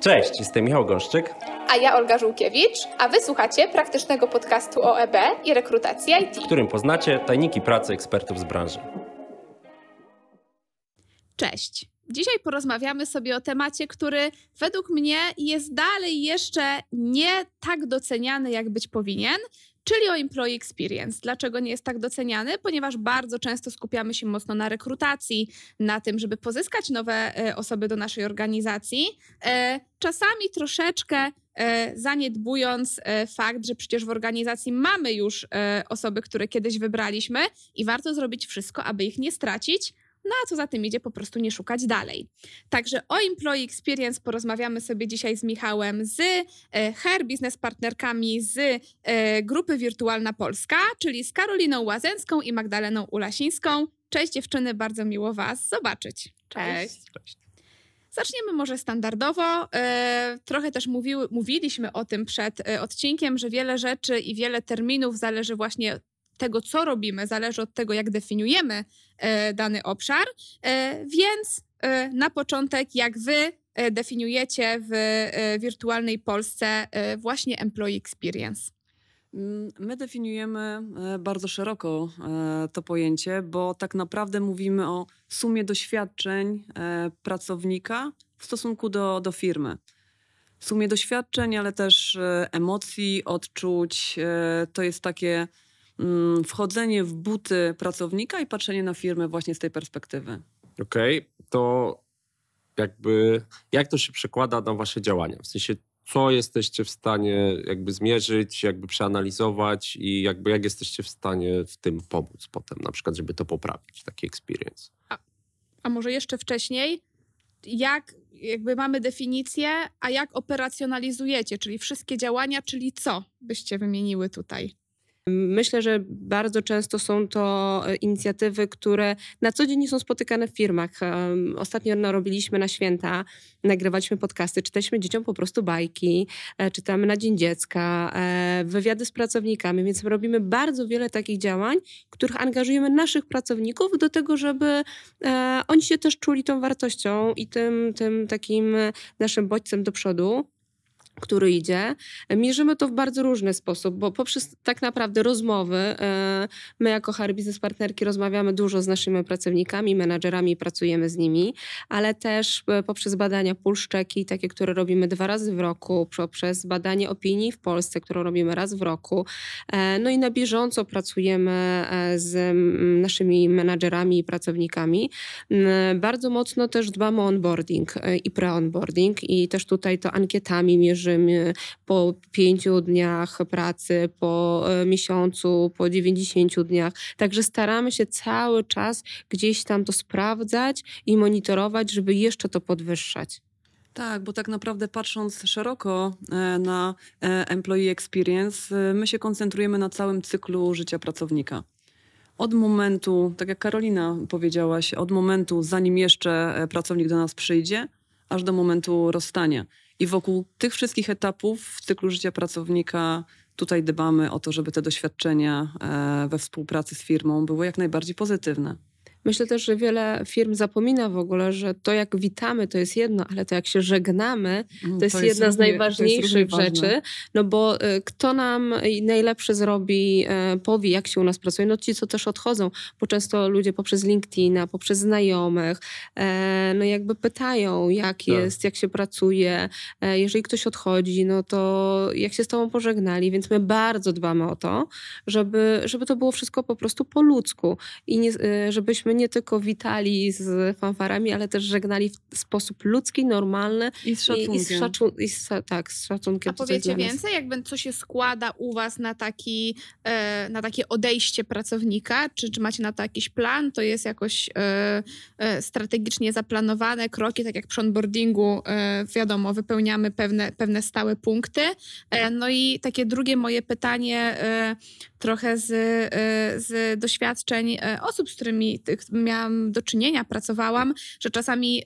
Cześć, jestem Michał Gąszczyk. A ja Olga Żółkiewicz, a wysłuchacie praktycznego podcastu o EB i rekrutacji IT. W którym poznacie tajniki pracy ekspertów z branży. Cześć. Dzisiaj porozmawiamy sobie o temacie, który według mnie jest dalej jeszcze nie tak doceniany, jak być powinien, czyli o employee experience. Dlaczego nie jest tak doceniany? Ponieważ bardzo często skupiamy się mocno na rekrutacji, na tym, żeby pozyskać nowe e, osoby do naszej organizacji. E, czasami troszeczkę e, zaniedbując fakt, że przecież w organizacji mamy już osoby, które kiedyś wybraliśmy i warto zrobić wszystko, aby ich nie stracić no a co za tym idzie, po prostu nie szukać dalej. Także o Employee Experience porozmawiamy sobie dzisiaj z Michałem z e, Hair Business Partnerkami z e, grupy Wirtualna Polska, czyli z Karoliną Łazęcką i Magdaleną Ulasińską. Cześć dziewczyny, bardzo miło Was zobaczyć. Cześć. Cześć. Zaczniemy może standardowo. E, trochę też mówiły, mówiliśmy o tym przed odcinkiem, że wiele rzeczy i wiele terminów zależy właśnie tego, co robimy, zależy od tego, jak definiujemy e, dany obszar. E, więc e, na początek, jak wy definiujecie w wirtualnej Polsce właśnie employee experience? Mm, my definiujemy bardzo szeroko to pojęcie, bo tak naprawdę mówimy o sumie doświadczeń pracownika w stosunku do, do firmy. Sumie doświadczeń, ale też emocji, odczuć. To jest takie wchodzenie w buty pracownika i patrzenie na firmę właśnie z tej perspektywy. Okej, okay, to jakby jak to się przekłada na wasze działania? W sensie co jesteście w stanie jakby zmierzyć, jakby przeanalizować i jakby jak jesteście w stanie w tym pomóc potem, na przykład, żeby to poprawić, taki experience. A, a może jeszcze wcześniej, jak jakby mamy definicję, a jak operacjonalizujecie, czyli wszystkie działania, czyli co byście wymieniły tutaj? Myślę, że bardzo często są to e, inicjatywy, które na co dzień nie są spotykane w firmach. Ostatnio robiliśmy na święta, nagrywaliśmy podcasty, czytaliśmy dzieciom po prostu bajki, e, czytamy na Dzień Dziecka, e, wywiady z pracownikami, więc robimy bardzo wiele takich działań, których angażujemy naszych pracowników do tego, żeby oni się też czuli tą wartością i tym, tym takim naszym bodźcem do przodu który idzie. Mierzymy to w bardzo różny sposób, bo poprzez tak naprawdę rozmowy, e, my jako HR Business Partnerki rozmawiamy dużo z naszymi pracownikami, menadżerami, pracujemy z nimi, ale też e, poprzez badania pulszczeki, takie, które robimy dwa razy w roku, poprzez badanie opinii w Polsce, którą robimy raz w roku. E, no i na bieżąco pracujemy z naszymi menadżerami i pracownikami. Bardzo mocno też dbamy o onboarding i pre-onboarding i też tutaj to ankietami mierzymy po pięciu dniach pracy, po e, miesiącu, po 90 dniach. Także staramy się cały czas gdzieś tam to sprawdzać i monitorować, żeby jeszcze to podwyższać. Tak, bo tak naprawdę patrząc szeroko e, na e, employee experience, my się koncentrujemy na całym cyklu życia pracownika. Od momentu, tak jak Karolina powiedziałaś, od momentu, zanim jeszcze pracownik do nas przyjdzie, aż do momentu rozstania. I wokół tych wszystkich etapów w cyklu życia pracownika tutaj dbamy o to, żeby te doświadczenia e, we współpracy z firmą były jak najbardziej pozytywne. Myślę też, że wiele firm zapomina w ogóle, że to jak witamy to jest jedno, ale to jak się żegnamy mm, to jest, to jest jedna równie, z najważniejszych rzeczy. No bo y, kto nam najlepsze zrobi, y, powie jak się u nas pracuje, no ci co też odchodzą, bo często ludzie poprzez LinkedIna, poprzez znajomych, y, no jakby pytają jak tak. jest, jak się pracuje. E, jeżeli ktoś odchodzi, no to jak się z tobą pożegnali, więc my bardzo dbamy o to, żeby, żeby to było wszystko po prostu po ludzku i nie, żebyśmy nie tylko witali z fanfarami, ale też żegnali w sposób ludzki, normalny. I z szacunkiem. I, i z, szacun i z, tak, z szacunkiem. A powiecie więcej, jakby co się składa u was na, taki, e, na takie odejście pracownika? Czy, czy macie na to jakiś plan? To jest jakoś e, e, strategicznie zaplanowane kroki, tak jak przy onboardingu, wiadomo, wypełniamy pewne, pewne stałe punkty. No i takie drugie moje pytanie, trochę z, z doświadczeń osób, z którymi miałam do czynienia, pracowałam, że czasami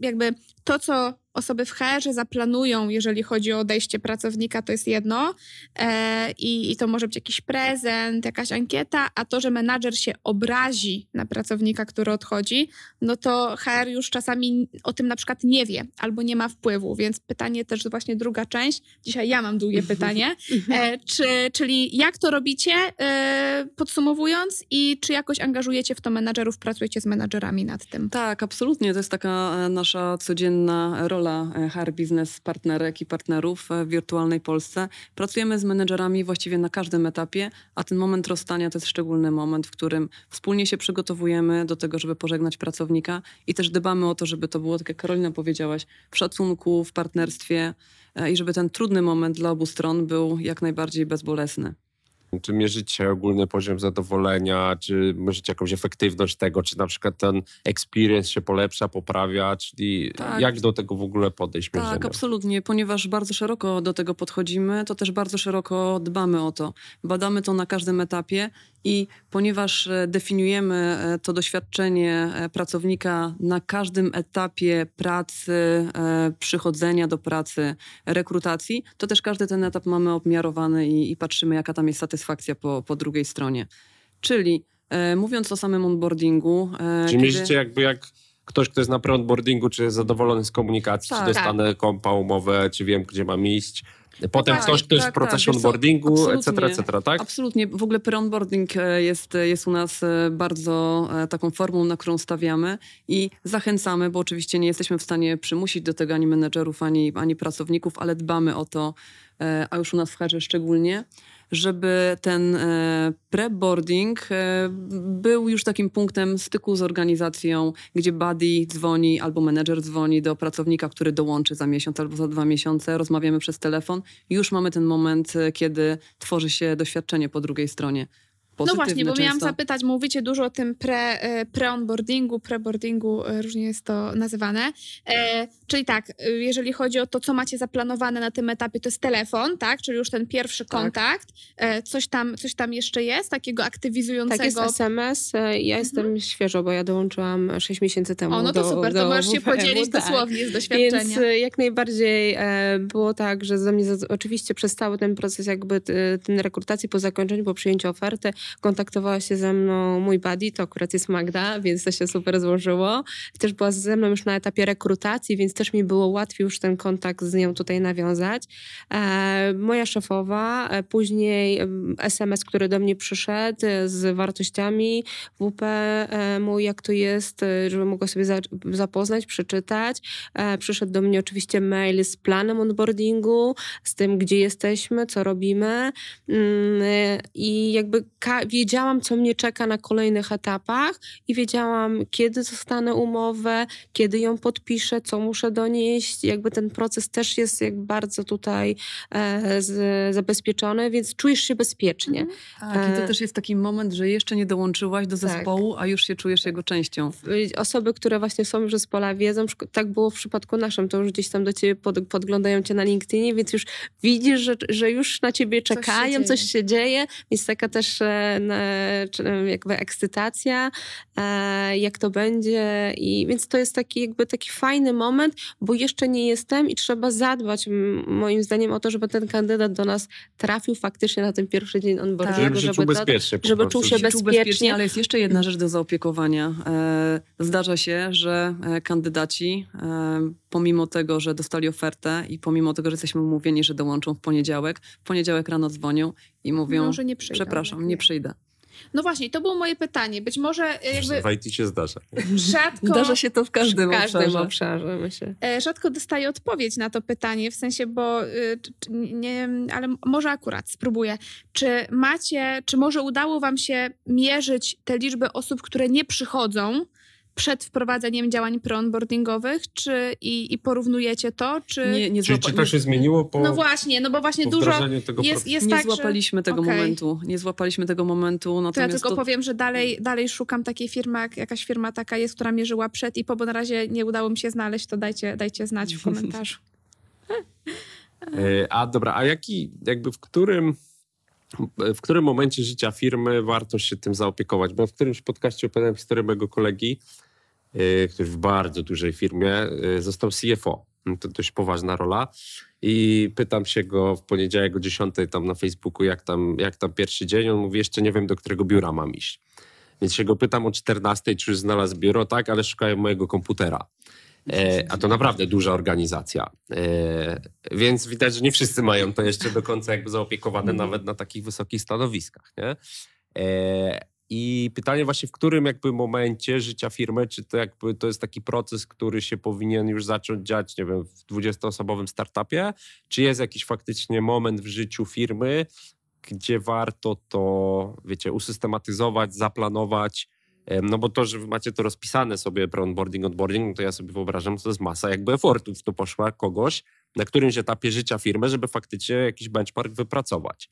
jakby to, co osoby w HR zaplanują, jeżeli chodzi o odejście pracownika, to jest jedno e, i, i to może być jakiś prezent, jakaś ankieta, a to, że menadżer się obrazi na pracownika, który odchodzi, no to HR już czasami o tym na przykład nie wie albo nie ma wpływu, więc pytanie też właśnie druga część, dzisiaj ja mam długie pytanie, e, czy, czyli jak to robicie, e, podsumowując i czy jakoś angażujecie w to menadżerów, pracujecie z menadżerami nad tym? Tak, absolutnie. To jest taka e, nasza codzienna rola e, HR Business partnerek i partnerów e, w wirtualnej Polsce. Pracujemy z menedżerami właściwie na każdym etapie, a ten moment rozstania to jest szczególny moment, w którym wspólnie się przygotowujemy do tego, żeby pożegnać pracownika i też dbamy o to, żeby to było, tak jak Karolina powiedziałaś, w szacunku, w partnerstwie e, i żeby ten trudny moment dla obu stron był jak najbardziej bezbolesny. Czy mierzycie ogólny poziom zadowolenia, czy mierzycie jakąś efektywność tego, czy na przykład ten experience się polepsza, poprawia, czyli Tak. jak do tego w ogóle podejść mierzenia? Tak, absolutnie. Ponieważ bardzo szeroko do tego podchodzimy, to też bardzo szeroko dbamy o to. Badamy to na każdym etapie i ponieważ e, definiujemy e, to doświadczenie e, pracownika na każdym etapie pracy, przychodzenia do pracy, rekrutacji, to też każdy ten etap mamy obmiarowany i, i patrzymy, jaka tam jest satysfakcja po, po drugiej stronie. Czyli e, mówiąc o samym onboardingu... e, Czy kiedy- mierzycie jakby jak ktoś, kto jest na pre-onboardingu, czy jest zadowolony z komunikacji, Tak. czy dostanę kompa, umowę, czy wiem, gdzie mam iść. Potem tak, ktoś, kto jest tak, w procesie tak, onboardingu, etc., etc., tak? Absolutnie. W ogóle pre-onboarding e, jest, jest u nas e, bardzo e, taką formą, na którą stawiamy i zachęcamy, bo oczywiście nie jesteśmy w stanie przymusić do tego ani menedżerów, ani, ani pracowników, ale dbamy o to, a już u nas w HR szczególnie, żeby ten e, pre-boarding e, był już takim punktem styku z organizacją, gdzie buddy dzwoni albo menedżer dzwoni do pracownika, który dołączy za miesiąc albo za dwa miesiące, rozmawiamy przez telefon. Już mamy ten moment, e, kiedy tworzy się doświadczenie po drugiej stronie. No właśnie, bo miałam często. zapytać, mówicie dużo o tym pre, e, pre-onboardingu, pre-boardingu, e, różnie jest to nazywane. E, czyli tak, e, jeżeli chodzi o to, co macie zaplanowane na tym etapie, to jest telefon, tak? Czyli już ten pierwszy Tak. kontakt. E, coś, tam, coś tam jeszcze jest, takiego aktywizującego. Tak jest SMS. Ja jestem świeżo, bo ja dołączyłam 6 miesięcy temu. o, no to do, super, do to możesz się podzielić tak. dosłownie z Więc doświadczenia. e, jak najbardziej e, było tak, że za mnie oczywiście przez cały ten proces jakby ten rekrutacji po zakończeniu, po przyjęciu oferty kontaktowała się ze mną mój buddy, to akurat jest Magda, więc to się super złożyło. Też była ze mną już na etapie rekrutacji, więc też mi było łatwiej już ten kontakt z nią tutaj nawiązać. E, moja szefowa, e, później SMS, który do mnie przyszedł e, z wartościami WP mój, jak to jest, żeby mogła sobie za, zapoznać, przeczytać. Przyszedł do mnie oczywiście mail z planem onboardingu, z tym, gdzie jesteśmy, co robimy Mm, i jakby ka- wiedziałam, co mnie czeka na kolejnych etapach i wiedziałam, kiedy dostanę umowę, kiedy ją podpiszę, co muszę donieść. Jakby ten proces też jest jak bardzo tutaj e, z, zabezpieczony, więc czujesz się bezpiecznie. Tak, i to E, też jest taki moment, że jeszcze nie dołączyłaś do Tak. zespołu, a już się czujesz jego częścią. Y, Osoby, które właśnie są już z pola wiedzą, tak było w przypadku naszym, to już gdzieś tam do ciebie pod, podglądają cię na LinkedInie, więc już widzisz, że, że już na ciebie się czekają, coś się, dzieje. dzieje, więc taka też e, jakby ekscytacja, e, jak to będzie i więc to jest taki jakby taki fajny moment, bo jeszcze nie jestem i trzeba zadbać moim zdaniem o to, żeby ten kandydat do nas trafił faktycznie na ten pierwszy dzień onboardingu, Żeby się czuł do- bezpiecznie. po żeby prostu. czuł się czuł bezpiecznie. ale jest jeszcze jedna rzecz do zaopiekowania. E, zdarza się, że e, kandydaci, e, pomimo tego, że dostali ofertę i pomimo tego, że jesteśmy umówieni, że dołączą w poniedziałek, w poniedziałek rano dzwonią i mówią, Może nie przyjdą. przepraszam, nie przyjdę. No właśnie, to było moje pytanie. Być może e, jakby W IT się zdarza. rzadko... Zdarza się to w każdym, w każdym obszarze. obszarze, myślę. E, rzadko dostaję odpowiedź na to pytanie, w sensie, bo czy, nie, ale może akurat spróbuję. Czy macie, czy może udało wam się mierzyć te liczby osób, które nie przychodzą przed wprowadzeniem działań pre-onboardingowych, czy i, i porównujecie to, czy... Nie, nie, złapa- czy to się zmieniło po, No właśnie, no bo właśnie dużo jest, jest nie tak, że... złapaliśmy tego Okej. momentu. Nie złapaliśmy tego momentu. To ja Natomiast tylko powiem, że dalej, dalej szukam takiej firmy, jak jakaś firma taka jest, która mierzyła przed i po, bo na razie nie udało mi się znaleźć, to dajcie, dajcie znać w komentarzu. E, A dobra, a jaki, jakby w którym, w którym momencie życia firmy warto się tym zaopiekować? Bo w którymś podcaście opowiadałem historię mojego kolegi, który w bardzo dużej firmie e, został CFO. No To dość poważna rola. I pytam się go w poniedziałek o 10 tam na Facebooku, jak tam, jak tam pierwszy dzień. On mówi, jeszcze nie wiem, do którego biura mam iść. Więc się go pytam o 14, czy już znalazł biuro. Tak, ale szukają mojego komputera. E, a to naprawdę duża organizacja. E, więc widać, że nie wszyscy mają to jeszcze do końca jakby zaopiekowane nawet na takich wysokich stanowiskach. Nie? E, I pytanie właśnie, w którym jakby momencie życia firmy, czy to jakby to jest taki proces, który się powinien już zacząć dziać, nie wiem, w 20-osobowym startupie, czy jest jakiś faktycznie moment w życiu firmy, gdzie warto to, wiecie, usystematyzować, zaplanować, no bo to, że wy macie to rozpisane sobie onboarding, onboarding, no to ja sobie wyobrażam, że to jest masa jakby efortów to poszła kogoś na którymś etapie życia firmy, żeby faktycznie jakiś benchmark wypracować,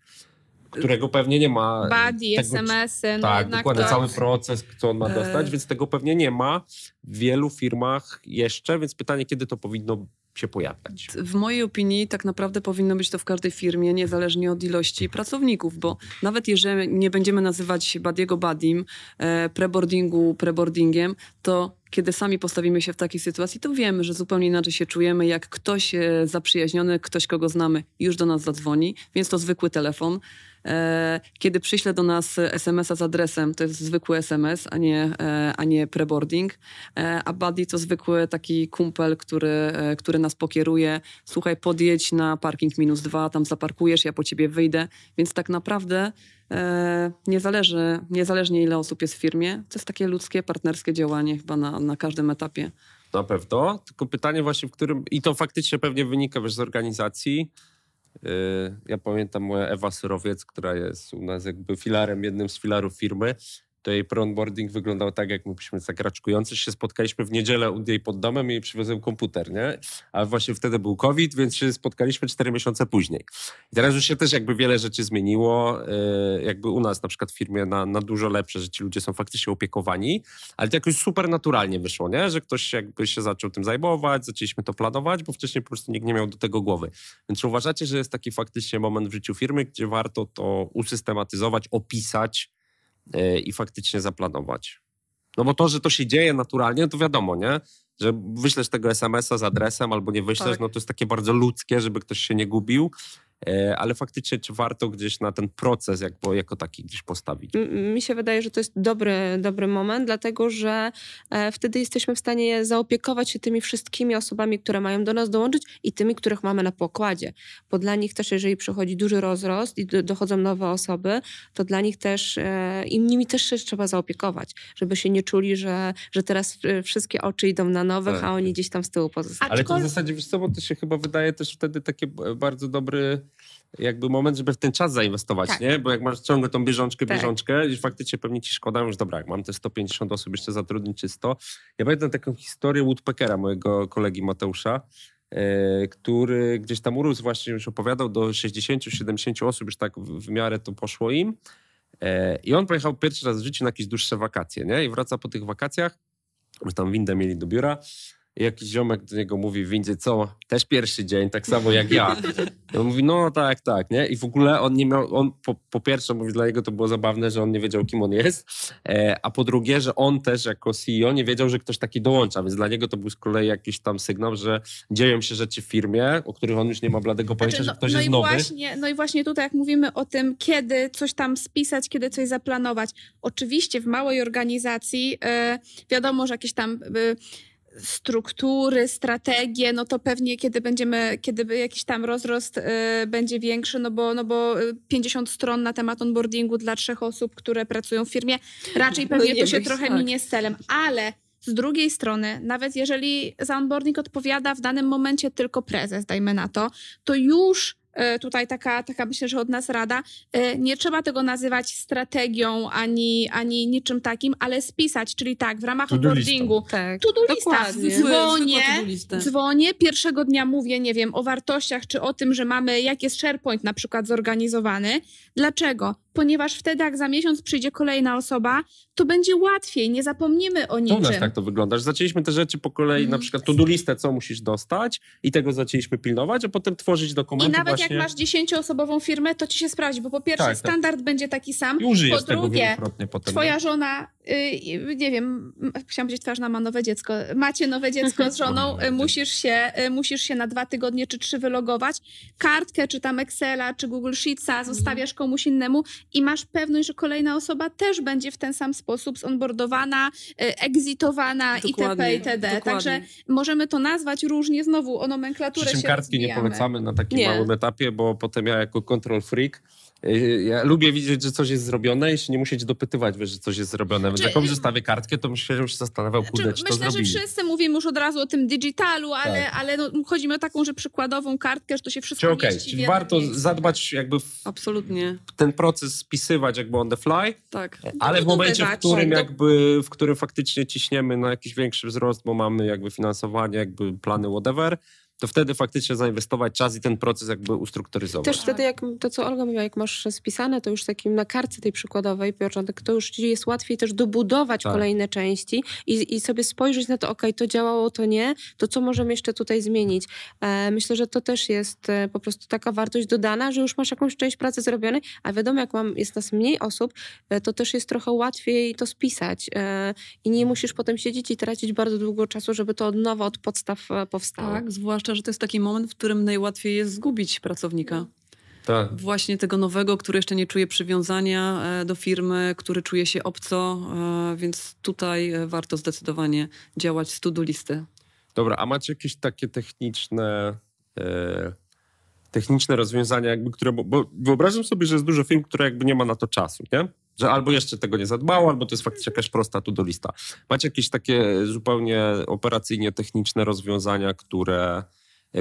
którego pewnie nie ma. Buddy, tego- SMS-y, no tak, dokładnie to... cały proces, co on ma E. dostać, więc tego pewnie nie ma w wielu firmach jeszcze, więc pytanie, kiedy to powinno się pojawiać. W mojej opinii tak naprawdę powinno być to w każdej firmie, niezależnie od ilości pracowników, bo nawet jeżeli nie będziemy nazywać Badiego Badim, e, preboardingu preboardingiem, to kiedy sami postawimy się w takiej sytuacji, to wiemy, że zupełnie inaczej się czujemy, jak ktoś e, zaprzyjaźniony, ktoś, kogo znamy, już do nas zadzwoni, więc to zwykły telefon. E, Kiedy przyśle do nas SMS-a z adresem, to jest zwykły SMS, a nie, e, a nie preboarding. A buddy to zwykły taki kumpel, który, który nas pokieruje. Słuchaj, podjedź na parking minus dwa, tam zaparkujesz, ja po ciebie wyjdę. Więc tak naprawdę nie zależy, niezależnie ile osób jest w firmie, to jest takie ludzkie, partnerskie działanie chyba na, na każdym etapie. Na pewno, tylko pytanie właśnie, w którym, i to faktycznie pewnie wynika wiesz, z organizacji. Yy, Ja pamiętam moja Ewa Syrowiec, która jest u nas jakby filarem, jednym z filarów firmy. To jej pre-onboarding wyglądał tak, jak my byliśmy. Się spotkaliśmy w niedzielę u jej pod domem i przywiozłem komputer, nie? A właśnie wtedy był COVID, więc się spotkaliśmy cztery miesiące później. I teraz już się też jakby wiele rzeczy zmieniło. Yy, Jakby u nas na przykład w firmie na, na dużo lepsze, że ci ludzie są faktycznie opiekowani, ale to jakoś super naturalnie wyszło, nie? Że ktoś jakby się zaczął tym zajmować, zaczęliśmy to planować, bo wcześniej po prostu nikt nie miał do tego głowy. Więc czy uważacie, że jest taki faktycznie moment w życiu firmy, gdzie warto to usystematyzować, opisać i faktycznie zaplanować? No bo to, że to się dzieje naturalnie, to wiadomo, nie? Że wyślesz tego SMS-a z adresem albo nie wyślesz, Tak. no to jest takie bardzo ludzkie, żeby ktoś się nie gubił. E, Ale faktycznie, czy warto gdzieś na ten proces jakby, jako taki gdzieś postawić? Mi się wydaje, że to jest dobry, dobry moment, dlatego że e, wtedy jesteśmy w stanie zaopiekować się tymi wszystkimi osobami, które mają do nas dołączyć i tymi, których mamy na pokładzie. Bo dla nich też, jeżeli przychodzi duży rozrost i do, dochodzą nowe osoby, to dla nich też, e, i nimi też się trzeba zaopiekować, żeby się nie czuli, że, że teraz wszystkie oczy idą na nowych, Tak. a oni gdzieś tam z tyłu pozostają. Ale to w zasadzie, wiesz co, bo to się chyba wydaje też wtedy taki b- bardzo dobry jakby moment, żeby w ten czas zainwestować, Tak. nie? Bo jak masz ciągle tą bieżączkę, Tak. bieżączkę i faktycznie pewnie ci szkoda, już dobra, jak mam te 150 osób jeszcze zatrudnić czy 100. Ja pamiętam taką historię Woodpeckera, mojego kolegi Mateusza, e, który gdzieś tam urósł właśnie, już opowiadał, do 60-70 osób, już tak w, w miarę to poszło im. E, I on pojechał pierwszy raz w życiu na jakieś dłuższe wakacje, nie? I wraca po tych wakacjach, już tam windę mieli do biura jakiś ziomek do niego mówi w windzie, co, też pierwszy dzień, tak samo jak ja. I on mówi, no tak, tak, nie? I w ogóle on nie miał, on po, po pierwsze, mówi, dla niego to było zabawne, że on nie wiedział, kim on jest, e, a po drugie, że on też jako CEO nie wiedział, że ktoś taki dołącza, więc dla niego to był z kolei jakiś tam sygnał, że dzieją się rzeczy w firmie, o których on już nie ma bladego pojęcia, Znaczy, że ktoś no, jest i nowy. Właśnie, no i właśnie tutaj, jak mówimy o tym, kiedy coś tam spisać, kiedy coś zaplanować. Oczywiście w małej organizacji e, wiadomo, że jakieś tam e, struktury, strategie, no to pewnie kiedy będziemy, kiedy jakiś tam rozrost e, będzie większy, no bo, no bo e, 50 stron na temat onboardingu dla trzech osób, które pracują w firmie, raczej No pewnie nie to się trochę tak. minie z celem, ale z drugiej strony, nawet jeżeli za onboarding odpowiada w danym momencie tylko prezes, dajmy na to, to już tutaj taka, taka myślę, że od nas rada, e, nie trzeba tego nazywać strategią ani, ani niczym takim, ale spisać, czyli tak, w ramach onboardingu Tak. to-do lista, Dokładnie. dzwonię, dzwonię, pierwszego dnia mówię, nie wiem, o wartościach, czy o tym, że mamy, jak jest SharePoint na przykład zorganizowany. Dlaczego? Ponieważ wtedy jak za miesiąc przyjdzie kolejna osoba, to będzie łatwiej, nie zapomnimy o To u niczym. nas tak to wygląda, że zaczęliśmy te rzeczy po kolei, Mhm. na przykład to-do listę, co musisz dostać i tego zaczęliśmy pilnować, a potem tworzyć I dokumenty nawet właśnie jak masz dziesięcioosobową firmę, to ci się sprawdzi, bo po pierwsze Tak, tak. standard będzie taki sam, i po drugie, potem. Twoja no. żona, y, nie wiem, chciałam powiedzieć, twoja żona ma nowe dziecko. Macie nowe dziecko z żoną, y, musisz się, y, musisz się na dwa tygodnie czy trzy wylogować. Kartkę, czy tam Excela, czy Google Sheetsa zostawiasz komuś innemu i masz pewność, że kolejna osoba też będzie w ten sam sposób zonboardowana, exitowana itp. Itd. dokładnie. Także możemy to nazwać różnie, znowu o nomenklaturę Przy czym się kartki nie rozbijamy. polecamy na takim Nie. małym etapie, bo potem ja jako control freak y, ja lubię widzieć, że coś jest zrobione i się nie musieć dopytywać, wiesz, że coś jest zrobione. Więc Czy- jak komuś zostawię kartkę, to myślę, że już się zastanawiał, kurde, Znaczy, czy to myślę, że zrobili. wszyscy mówimy już od razu o tym digitalu, ale, Tak. ale no, chodzi mi o taką, że przykładową kartkę, że to się wszystko Czy okej, mieści czyli warto miejscu. zadbać jakby w Absolutnie, ten proces spisywać jakby on the fly, tak. ale w momencie, w którym jakby, w którym faktycznie ciśniemy na jakiś większy wzrost, bo mamy jakby finansowanie, jakby plany whatever, to wtedy faktycznie zainwestować czas i ten proces jakby ustrukturyzować. Też wtedy, jak to co Olga mówiła, jak masz spisane, to już takim na kartce tej przykładowej początek, to już jest łatwiej też dobudować Tak. kolejne części i, i sobie spojrzeć na to, ok, to działało, to nie, to co możemy jeszcze tutaj zmienić. E, myślę, że to też jest e, po prostu taka wartość dodana, że już masz jakąś część pracy zrobionej, a wiadomo, jak mam, jest nas mniej osób, e, to też jest trochę łatwiej to spisać e, i nie musisz potem siedzieć i tracić bardzo długo czasu, żeby to od nowa, od podstaw e, powstało. Tak, zwłaszcza, że to jest taki moment, w którym najłatwiej jest zgubić pracownika. Tak. Właśnie tego nowego, który jeszcze nie czuje przywiązania e, do firmy, który czuje się obco, e, więc tutaj e, warto zdecydowanie działać z to-do listy. Dobra, a macie jakieś takie techniczne, e, techniczne rozwiązania, jakby, które, bo, wyobrażam sobie, że jest dużo firm, które jakby nie ma na to czasu, nie? Że albo jeszcze tego nie zadbało, albo to jest faktycznie jakaś prosta tu do lista. Macie jakieś takie zupełnie operacyjnie techniczne rozwiązania, które,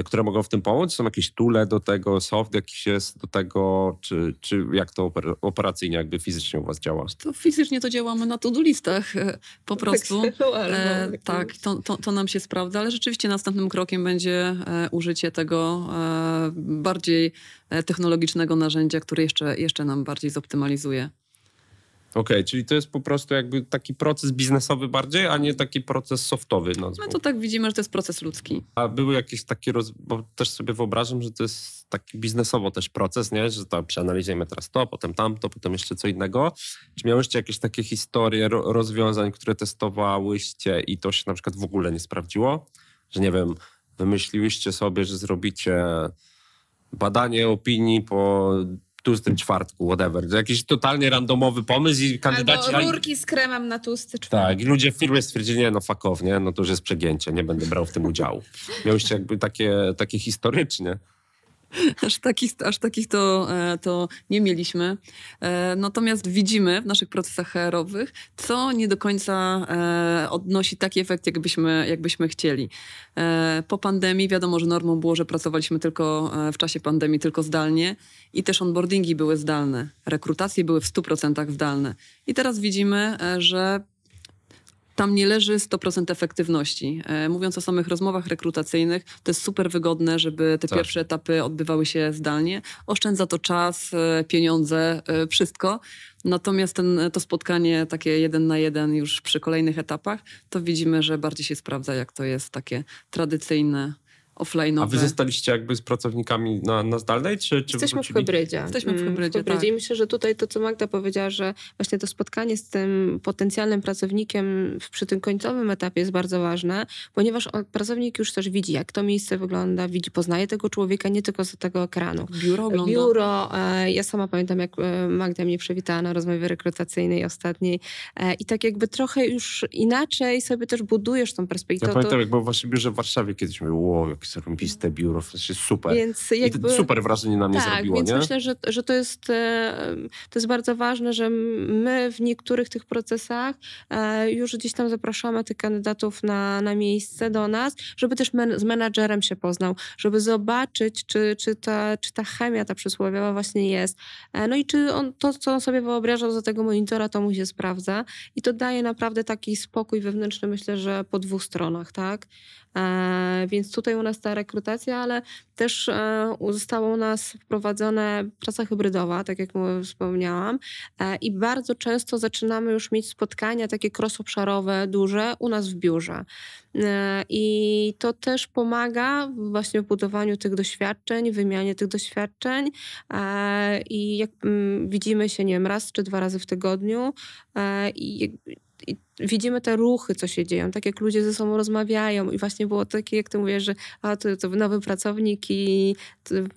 które mogą w tym pomóc? Są jakieś tule do tego, soft jakiś jest do tego, czy, czy jak to oper- operacyjnie, jakby fizycznie u was działa? To fizycznie to działamy na to-do listach e, po prostu. E, tak, to, to, to nam się sprawdza, ale rzeczywiście następnym krokiem będzie e, użycie tego e, bardziej e, technologicznego narzędzia, które jeszcze, jeszcze nam bardziej zoptymalizuje. Okej, czyli to jest po prostu jakby taki proces biznesowy bardziej, a nie taki proces softowy. My nazwą. to tak widzimy, że to jest proces ludzki. A były jakieś takie, roz... bo też sobie wyobrażam, że to jest taki biznesowo też proces, nie? że to przeanalizujemy teraz to, potem tamto, potem jeszcze co innego. Czy miałyście jakieś takie historie ro- rozwiązań, które testowałyście i to się na przykład w ogóle nie sprawdziło? Że nie wiem, wymyśliłyście sobie, że zrobicie badanie opinii po tłustym czwartku, whatever. Jakiś totalnie randomowy pomysł i kandydaci... Albo rurki z kremem na tłusty czwartek. Tak, i ludzie w firmie stwierdzili, nie no fuck off, nie? No to już jest przegięcie, nie będę brał w tym udziału. Miałyście jakby takie, takie historycznie. Aż takich, aż takich to, e, to nie mieliśmy. E, Natomiast widzimy w naszych procesach HR-owych, co nie do końca e, odnosi taki efekt, jakbyśmy, jakbyśmy chcieli. Po pandemii wiadomo, że normą było, że pracowaliśmy tylko w czasie pandemii tylko zdalnie i też onboardingi były zdalne. Rekrutacje były w 100% zdalne. I teraz widzimy, że tam nie leży 100% efektywności. E, mówiąc o samych rozmowach rekrutacyjnych, to jest super wygodne, żeby te Tak. pierwsze etapy odbywały się zdalnie. Oszczędza to czas, e, pieniądze, e, wszystko. Natomiast ten, to spotkanie takie jeden na jeden już przy kolejnych etapach, to widzimy, że bardziej się sprawdza, jak to jest takie tradycyjne, offline'owe. A wy zostaliście jakby z pracownikami na, na zdalnej, czy, czy Jesteśmy w wrócili? hybrydzie. Jesteśmy w Mm, hybrydzie, tak. I myślę, że tutaj to, co Magda powiedziała, że właśnie to spotkanie z tym potencjalnym pracownikiem w- przy tym końcowym etapie jest bardzo ważne, ponieważ on, pracownik już też widzi, jak to miejsce wygląda, widzi, poznaje tego człowieka nie tylko z tego ekranu. Biuro ogląda. Biuro, e, ja sama pamiętam, jak e, Magda mnie przywitała na rozmowie rekrutacyjnej ostatniej e, i tak jakby trochę już inaczej sobie też budujesz tą Ja perspektywę. pamiętam, jak byłem w waszym biurze w Warszawie kiedyś, mówię, wow, jakie zarąbiste biuro, w sensie super. Więc I jakby... to super wrażenie na mnie tak, zrobiło, więc nie? myślę, że, że to, jest, e, to jest bardzo ważne, że my w niektórych tych procesach e, już gdzieś tam zapraszamy tych kandydatów na, na miejsce do nas, żeby też men, z menadżerem się poznał, żeby zobaczyć, czy, czy, ta, czy ta chemia, ta przysłowiowa właśnie jest. E, No i czy on, to, co on sobie wyobrażał za tego monitora, to mu się sprawdza. I to daje naprawdę taki spokój wewnętrzny, myślę, że po dwóch stronach, tak? E, więc tutaj u nas ta rekrutacja, ale też e, została u nas wprowadzona praca hybrydowa, tak jak wspomniałam. E, I bardzo często zaczynamy już mieć spotkania takie cross-obszarowe, duże u nas w biurze. I to też pomaga właśnie w budowaniu tych doświadczeń, wymianie tych doświadczeń. I jak mm, widzimy się, nie wiem, raz czy dwa razy w tygodniu i, i widzimy te ruchy, co się dzieją, tak jak ludzie ze sobą rozmawiają i właśnie było takie, jak ty mówisz, że a, to, to nowy pracownik i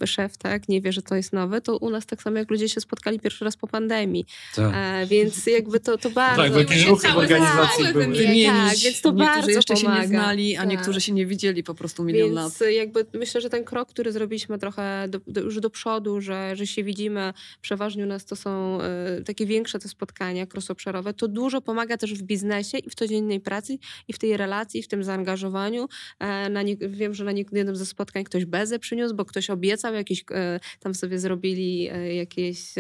szef, tak, nie wie, że to jest nowe, to u nas tak samo jak ludzie się spotkali pierwszy raz po pandemii. Tak. E, więc jakby to, to bardzo... Tak, bo jakieś ruchy w organizacji były. Wymienić, tak, więc to Niektórzy bardzo jeszcze się nie pomaga. znali, a Tak. niektórzy się nie widzieli po prostu milion lat. Więc jakby myślę, że ten krok, który zrobiliśmy trochę do, do, już do przodu, że, że się widzimy, przeważnie u nas to są e, takie większe te spotkania cross-obszarowe, to dużo pomaga też w biznesie i w codziennej pracy i w tej relacji, w tym zaangażowaniu. E, na nie, wiem, że na jednym ze spotkań ktoś bezę przyniósł, bo ktoś obiecał jakiś, e, tam sobie zrobili e, jakiś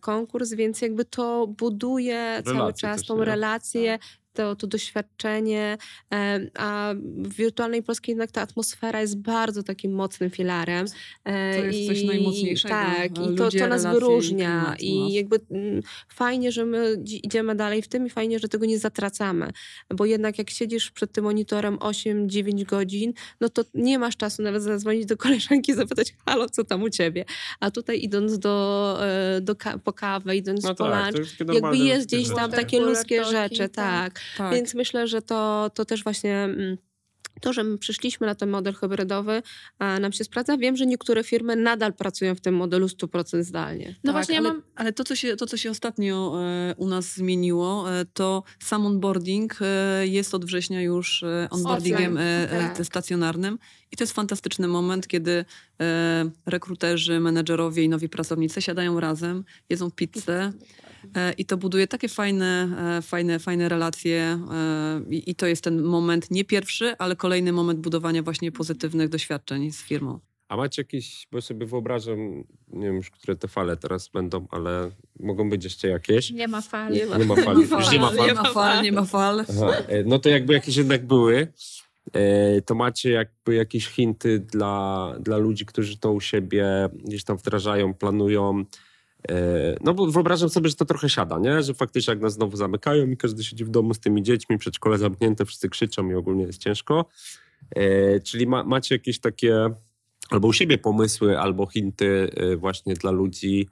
konkurs, więc jakby to buduje cały Relacje czas też, tą nie? relację, to, to doświadczenie, e, a w wirtualnej Polskiej jednak ta atmosfera jest bardzo takim mocnym filarem. E, To jest i- coś najmocniejszego. Tak, i to, to nas wyróżnia i jakby mm, fajnie, że my dzi- idziemy dalej w tym i fajnie, że tego nie zatracamy, bo jednak jak siedzisz przed tym monitorem 8-9 godzin, no to nie masz czasu nawet zadzwonić do koleżanki i zapytać, halo, co tam u ciebie? A tutaj idąc do, e, do ka- po kawę, idąc No po tak, lunch, jakby jest gdzieś tam takie Cooler ludzkie rzeczy, tak. Tak. Więc myślę, że to, to też właśnie mm, to, że my przyszliśmy na ten model hybrydowy, a nam się sprawdza. Wiem, że niektóre firmy nadal pracują w tym modelu 100% zdalnie. No Tak, właśnie, ja ale, mam ale to, co się, to, co się ostatnio e, u nas zmieniło, e, to sam onboarding e, jest od września już e, onboardingiem e, e, tak. stacjonarnym. I to jest fantastyczny moment, kiedy e, rekruterzy, menedżerowie i nowi pracownicy siadają razem, jedzą pizzę e, i to buduje takie fajne, e, fajne, fajne relacje e, i, to jest ten moment, nie pierwszy, ale kolejny moment budowania właśnie pozytywnych doświadczeń z firmą. A macie jakieś, bo sobie wyobrażam, nie wiem już, które te fale teraz będą, ale mogą być jeszcze jakieś. nie ma fali. Nie ma. Nie ma fali, już nie ma fal. Nie ma fal, nie ma fal. Aha, e, no to jakby jakieś jednak były, e, to macie jakby jakieś hinty dla, dla ludzi, którzy to u siebie gdzieś tam wdrażają, planują. E, No bo wyobrażam sobie, że to trochę siada, nie? Że faktycznie jak nas znowu zamykają i każdy siedzi w domu z tymi dziećmi, przedszkole zamknięte, wszyscy krzyczą i ogólnie jest ciężko. E, Czyli ma, macie jakieś takie albo u siebie pomysły, albo hinty e, właśnie dla ludzi,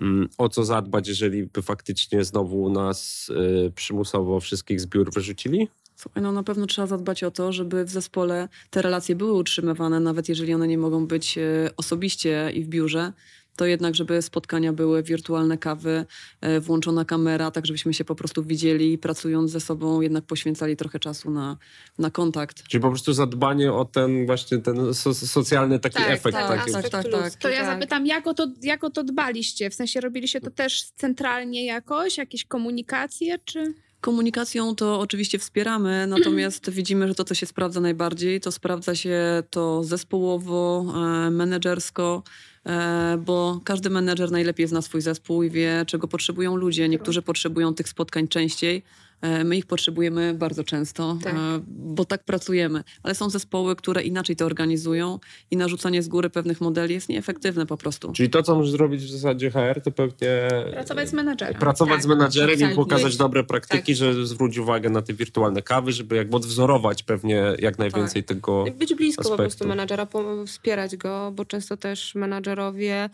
mm, o co zadbać, jeżeli by faktycznie znowu nas przymusowo wszystkich z biur wyrzucili? Słuchaj, no na pewno trzeba zadbać o to, żeby w zespole te relacje były utrzymywane, nawet jeżeli one nie mogą być osobiście i w biurze, to jednak, żeby spotkania były, wirtualne kawy, e, włączona kamera, tak żebyśmy się po prostu widzieli i pracując ze sobą jednak poświęcali trochę czasu na, na kontakt. Czyli po prostu zadbanie o ten właśnie ten so, socjalny taki Tak, efekt. tak, taki. aspekt tak, tak. ludzki, To ja tak. zapytam, jak o, to, jak o to dbaliście? W sensie robiliście to też centralnie jakoś? Jakieś komunikacje, czy... Komunikacją to oczywiście wspieramy, natomiast widzimy, że to, co się sprawdza najbardziej, to sprawdza się to zespołowo, e, menedżersko, bo każdy menedżer najlepiej zna swój zespół i wie, czego potrzebują ludzie. Niektórzy potrzebują tych spotkań częściej. E, My ich potrzebujemy bardzo często, Tak. e, bo tak pracujemy. Ale są zespoły, które inaczej to organizują i narzucanie z góry pewnych modeli jest nieefektywne po prostu. Czyli to, co może zrobić w zasadzie HR, to pewnie Pracować z menadżerem. pracować Tak, z menadżerem i pokazać dobre praktyki, Tak. że zwróć uwagę na te wirtualne kawy, żeby jakby odwzorować pewnie jak najwięcej tego. Być blisko po aspektu. prostu menadżera, wspierać go, bo często też menadżerowie,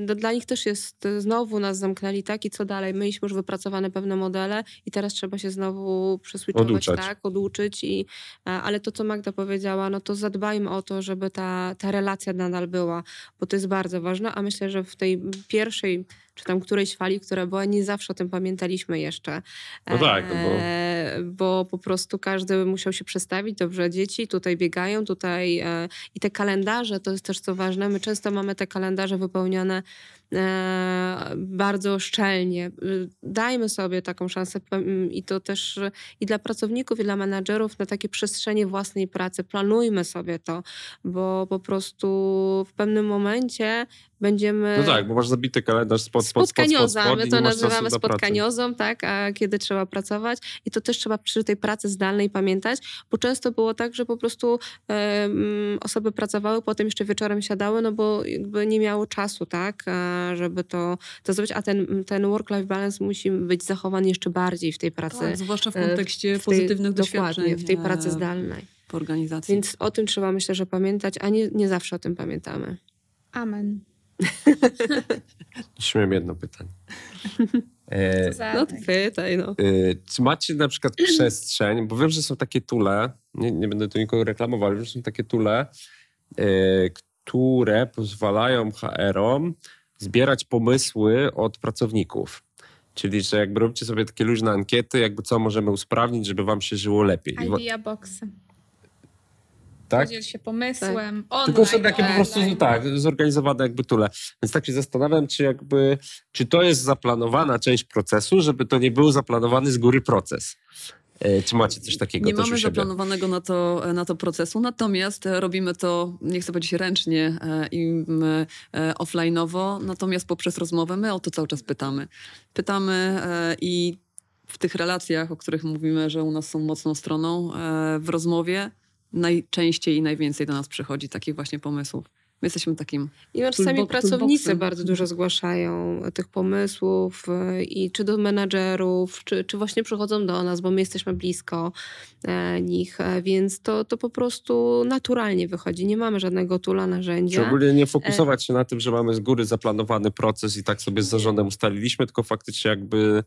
no dla nich też jest, znowu nas zamknęli, tak, i co dalej? Mieliśmy już wypracowane pewne modele i teraz trzeba się znowu przeswitchować, tak, oduczyć, i, e, ale to, co Magda powiedziała, no to zadbajmy o to, żeby ta, ta relacja nadal była, bo to jest bardzo ważne, a myślę, że w tej pierwszej czy tam którejś fali, która była, nie zawsze o tym pamiętaliśmy jeszcze. No tak, bo- E, bo po prostu każdy musiał się przestawić. Dobrze, dzieci tutaj biegają, tutaj e, i te kalendarze, to jest też co ważne. My często mamy te kalendarze wypełnione e, bardzo szczelnie. Dajmy sobie taką szansę i to też i dla pracowników, i dla menadżerów na takie przestrzenie własnej pracy. Planujmy sobie to, bo po prostu w pewnym momencie będziemy... No tak, bo masz zabity kalendarz spotkań spod, spod, spod, spod, spotkanioza, spod my to nazywamy spotkaniozą, tak, a kiedy trzeba pracować i to też trzeba przy tej pracy zdalnej pamiętać, bo często było tak, że po prostu em, osoby pracowały, potem jeszcze wieczorem siadały, no bo jakby nie miało czasu, tak, a żeby to, to zrobić, a ten, ten work-life balance musi być zachowany jeszcze bardziej w tej pracy. Tak, zwłaszcza w e, kontekście w tej- pozytywnych doświadczeń Dokładnie, w tej pracy e, zdalnej. w organizacji. Więc o tym trzeba myślę, że pamiętać, a nie, nie zawsze o tym pamiętamy. Amen. Miałem jedno pytanie. E, Za No pytaj, no. y, czy macie na przykład przestrzeń, bo wiem, że są takie tule, nie, nie będę tu nikogo reklamował, ale że są takie tule, y, które pozwalają HR-om zbierać pomysły od pracowników. Czyli, że jakby robicie sobie takie luźne ankiety, jakby co możemy usprawnić, żeby wam się żyło lepiej. Idea boxy. Tak? Podziel się pomysłem. Tylko są online, takie po prostu tak, zorganizowane jakby tule. Więc tak się zastanawiam, czy jakby, czy to jest zaplanowana część procesu, żeby to nie był zaplanowany z góry proces. E, Czy macie coś takiego Nie też u mamy siebie? zaplanowanego na to, na to procesu, natomiast robimy to, nie chcę powiedzieć ręcznie e, i e, offline'owo, natomiast poprzez rozmowę my o to cały czas pytamy. Pytamy i w tych relacjach, o których mówimy, że u nas są mocną stroną, w rozmowie najczęściej i najwięcej do nas przychodzi takich właśnie pomysłów. My jesteśmy takim I no, czasami Toolbox- pracownicy toolboxem. bardzo dużo zgłaszają tych pomysłów y, i czy do menadżerów, czy, czy właśnie przychodzą do nas, bo my jesteśmy blisko e, nich, e, więc to, to po prostu naturalnie wychodzi. Nie mamy żadnego tula, Czy narzędzia. ogólnie nie fokusować się na tym, że mamy z góry zaplanowany proces i tak sobie z zarządem ustaliliśmy, tylko faktycznie jakby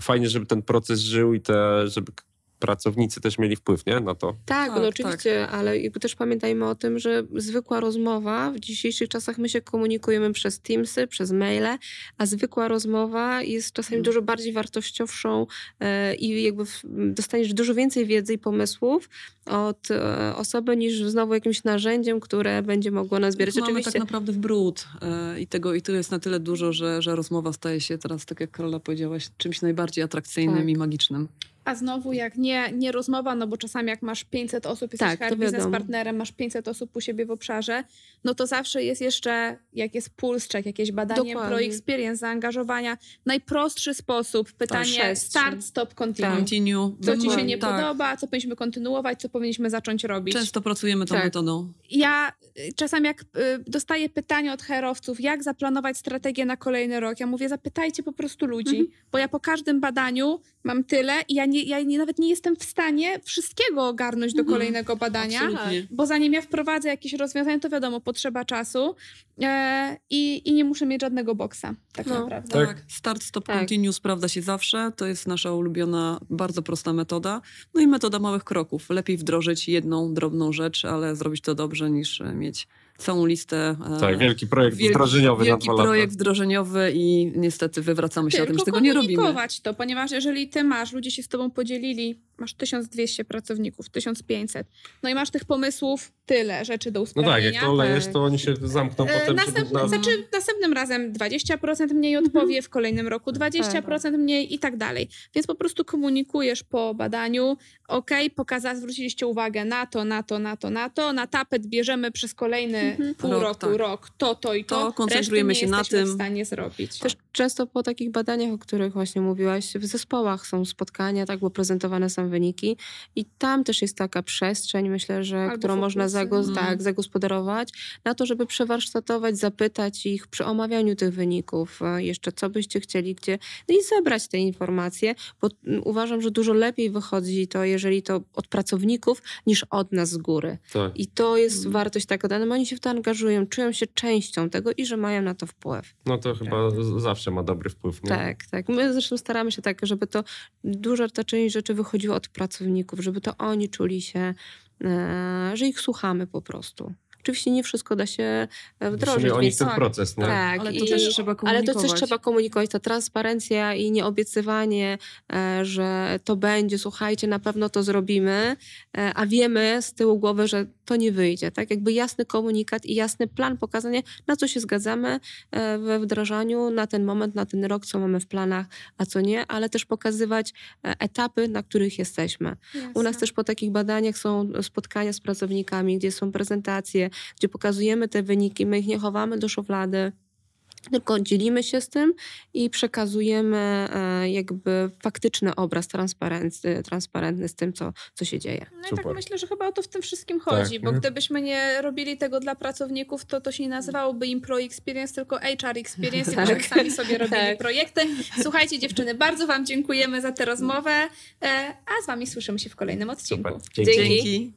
fajnie, żeby ten proces żył i te, żeby pracownicy też mieli wpływ nie? na to. Tak, Tak, no oczywiście, ale jakby też pamiętajmy o tym, że zwykła rozmowa, w dzisiejszych czasach my się komunikujemy przez Teamsy, przez maile, a zwykła rozmowa jest czasami Mm. dużo bardziej wartościowszą e, i jakby w, dostaniesz dużo więcej wiedzy i pomysłów od e, osoby niż znowu jakimś narzędziem, które będzie mogło nas zbierać. Mamy Oczywiście tak naprawdę w brud e, i tego i to jest na tyle dużo, że, że rozmowa staje się teraz, tak jak Karola powiedziałaś, czymś najbardziej atrakcyjnym Tak. i magicznym. A znowu jak nie, nie rozmowa, no bo czasami jak masz 500 osób, jesteś Tak, biznes partnerem, masz 500 osób u siebie w obszarze, no to zawsze jest jeszcze, jak jest puls check, jakieś badanie Dokładnie. pro experience, zaangażowania. Najprostszy sposób, pytanie przestrzeń. start, stop, continue. Continue. Co ci się nie tak. podoba, co powinniśmy kontynuować, co powinniśmy zacząć robić. Często pracujemy tą Tak. metodą. Ja y, czasami jak y, dostaję pytania od herowców, jak zaplanować strategię na kolejny rok, ja mówię, zapytajcie po prostu ludzi, Mhm. bo ja po każdym badaniu mam tyle i ja, nie, ja nie, nawet nie jestem w stanie wszystkiego ogarnąć do Mhm. kolejnego badania. Absolutnie. Bo zanim ja wprowadzę jakieś rozwiązanie, to wiadomo, potrzeba czasu e, i, i nie muszę mieć żadnego boksa, tak No. naprawdę. Tak. Start, stop, Tak. continue sprawdza się zawsze. To jest nasza ulubiona, bardzo prosta metoda. No i metoda małych kroków. Lepiej wdrożyć jedną drobną rzecz, ale zrobić to dobrze, niż mieć całą listę. e, Tak, wielki projekt wielki- wdrożeniowy Wielki na dwa projekt lata. wdrożeniowy i niestety wywracamy się o tym, Tylko że tego nie robimy. komunikować to, ponieważ jeżeli ty masz, ludzie się z tobą podzielili, masz 1200 pracowników, 1500, no i masz tych pomysłów tyle rzeczy do No usprawnienia. tak, jak to olejesz, tak. to oni się zamkną E, potem. Następny, na... znaczy, następnym razem 20% mniej odpowie, w kolejnym roku 20% mniej i tak dalej. Więc po prostu komunikujesz po badaniu, ok, pokaza, zwróciliście uwagę na to, na to, na to, na to, na tapet bierzemy przez kolejny pół Rok, roku, tak. rok, to, to i to. To koncentrujemy się na tym. w stanie zrobić. Też często po takich badaniach, o których właśnie mówiłaś, w zespołach są spotkania, tak, bo prezentowane są wyniki i tam też jest taka przestrzeń, myślę, że Albo którą można zagos- Mm. tak, zagospodarować na to, żeby przewarsztatować, zapytać ich przy omawianiu tych wyników, e, jeszcze co byście chcieli, gdzie, no i zebrać te informacje, bo mm, uważam, że dużo lepiej wychodzi to, jeżeli to od pracowników, niż od nas z góry. Tak. I to jest Mm. wartość taka dana, oni się w to angażują, czują się częścią tego i że mają na to wpływ. No to chyba z- zawsze ma dobry wpływ. Nie? Tak, tak. My zresztą staramy się tak, żeby to duża ta część rzeczy wychodziła od pracowników, żeby to oni czuli się, e, że ich słuchamy po prostu. Oczywiście nie wszystko da się e, W wdrożyć, sumie o nich więc ten tak, proces, nie? tak, Ale to i- też trzeba ale komunikować. to też trzeba komunikować, ta transparencja i nieobiecywanie, e, że to będzie, słuchajcie, na pewno to zrobimy, e, a wiemy z tyłu głowy, że to nie wyjdzie. Tak, jakby jasny komunikat i jasny plan pokazania, na co się zgadzamy we wdrażaniu na ten moment, na ten rok, co mamy w planach, a co nie, ale też pokazywać etapy, na których jesteśmy. U nas też po takich badaniach są spotkania z pracownikami, gdzie są prezentacje, gdzie pokazujemy te wyniki, my ich nie chowamy do szuflady. tylko dzielimy się z tym i przekazujemy e, jakby faktyczny obraz transparentny, transparentny z tym, co, co się dzieje. No i Super. tak myślę, że chyba o to w tym wszystkim chodzi, Tak, bo nie? gdybyśmy nie robili tego dla pracowników, to to się nie nazywałoby Employee Experience, tylko HR Experience i Tak. tak. sami sobie robili Tak. projekty. Słuchajcie dziewczyny, bardzo wam dziękujemy za tę rozmowę, e, a z wami słyszymy się w kolejnym odcinku. Dzięki. Dzięki.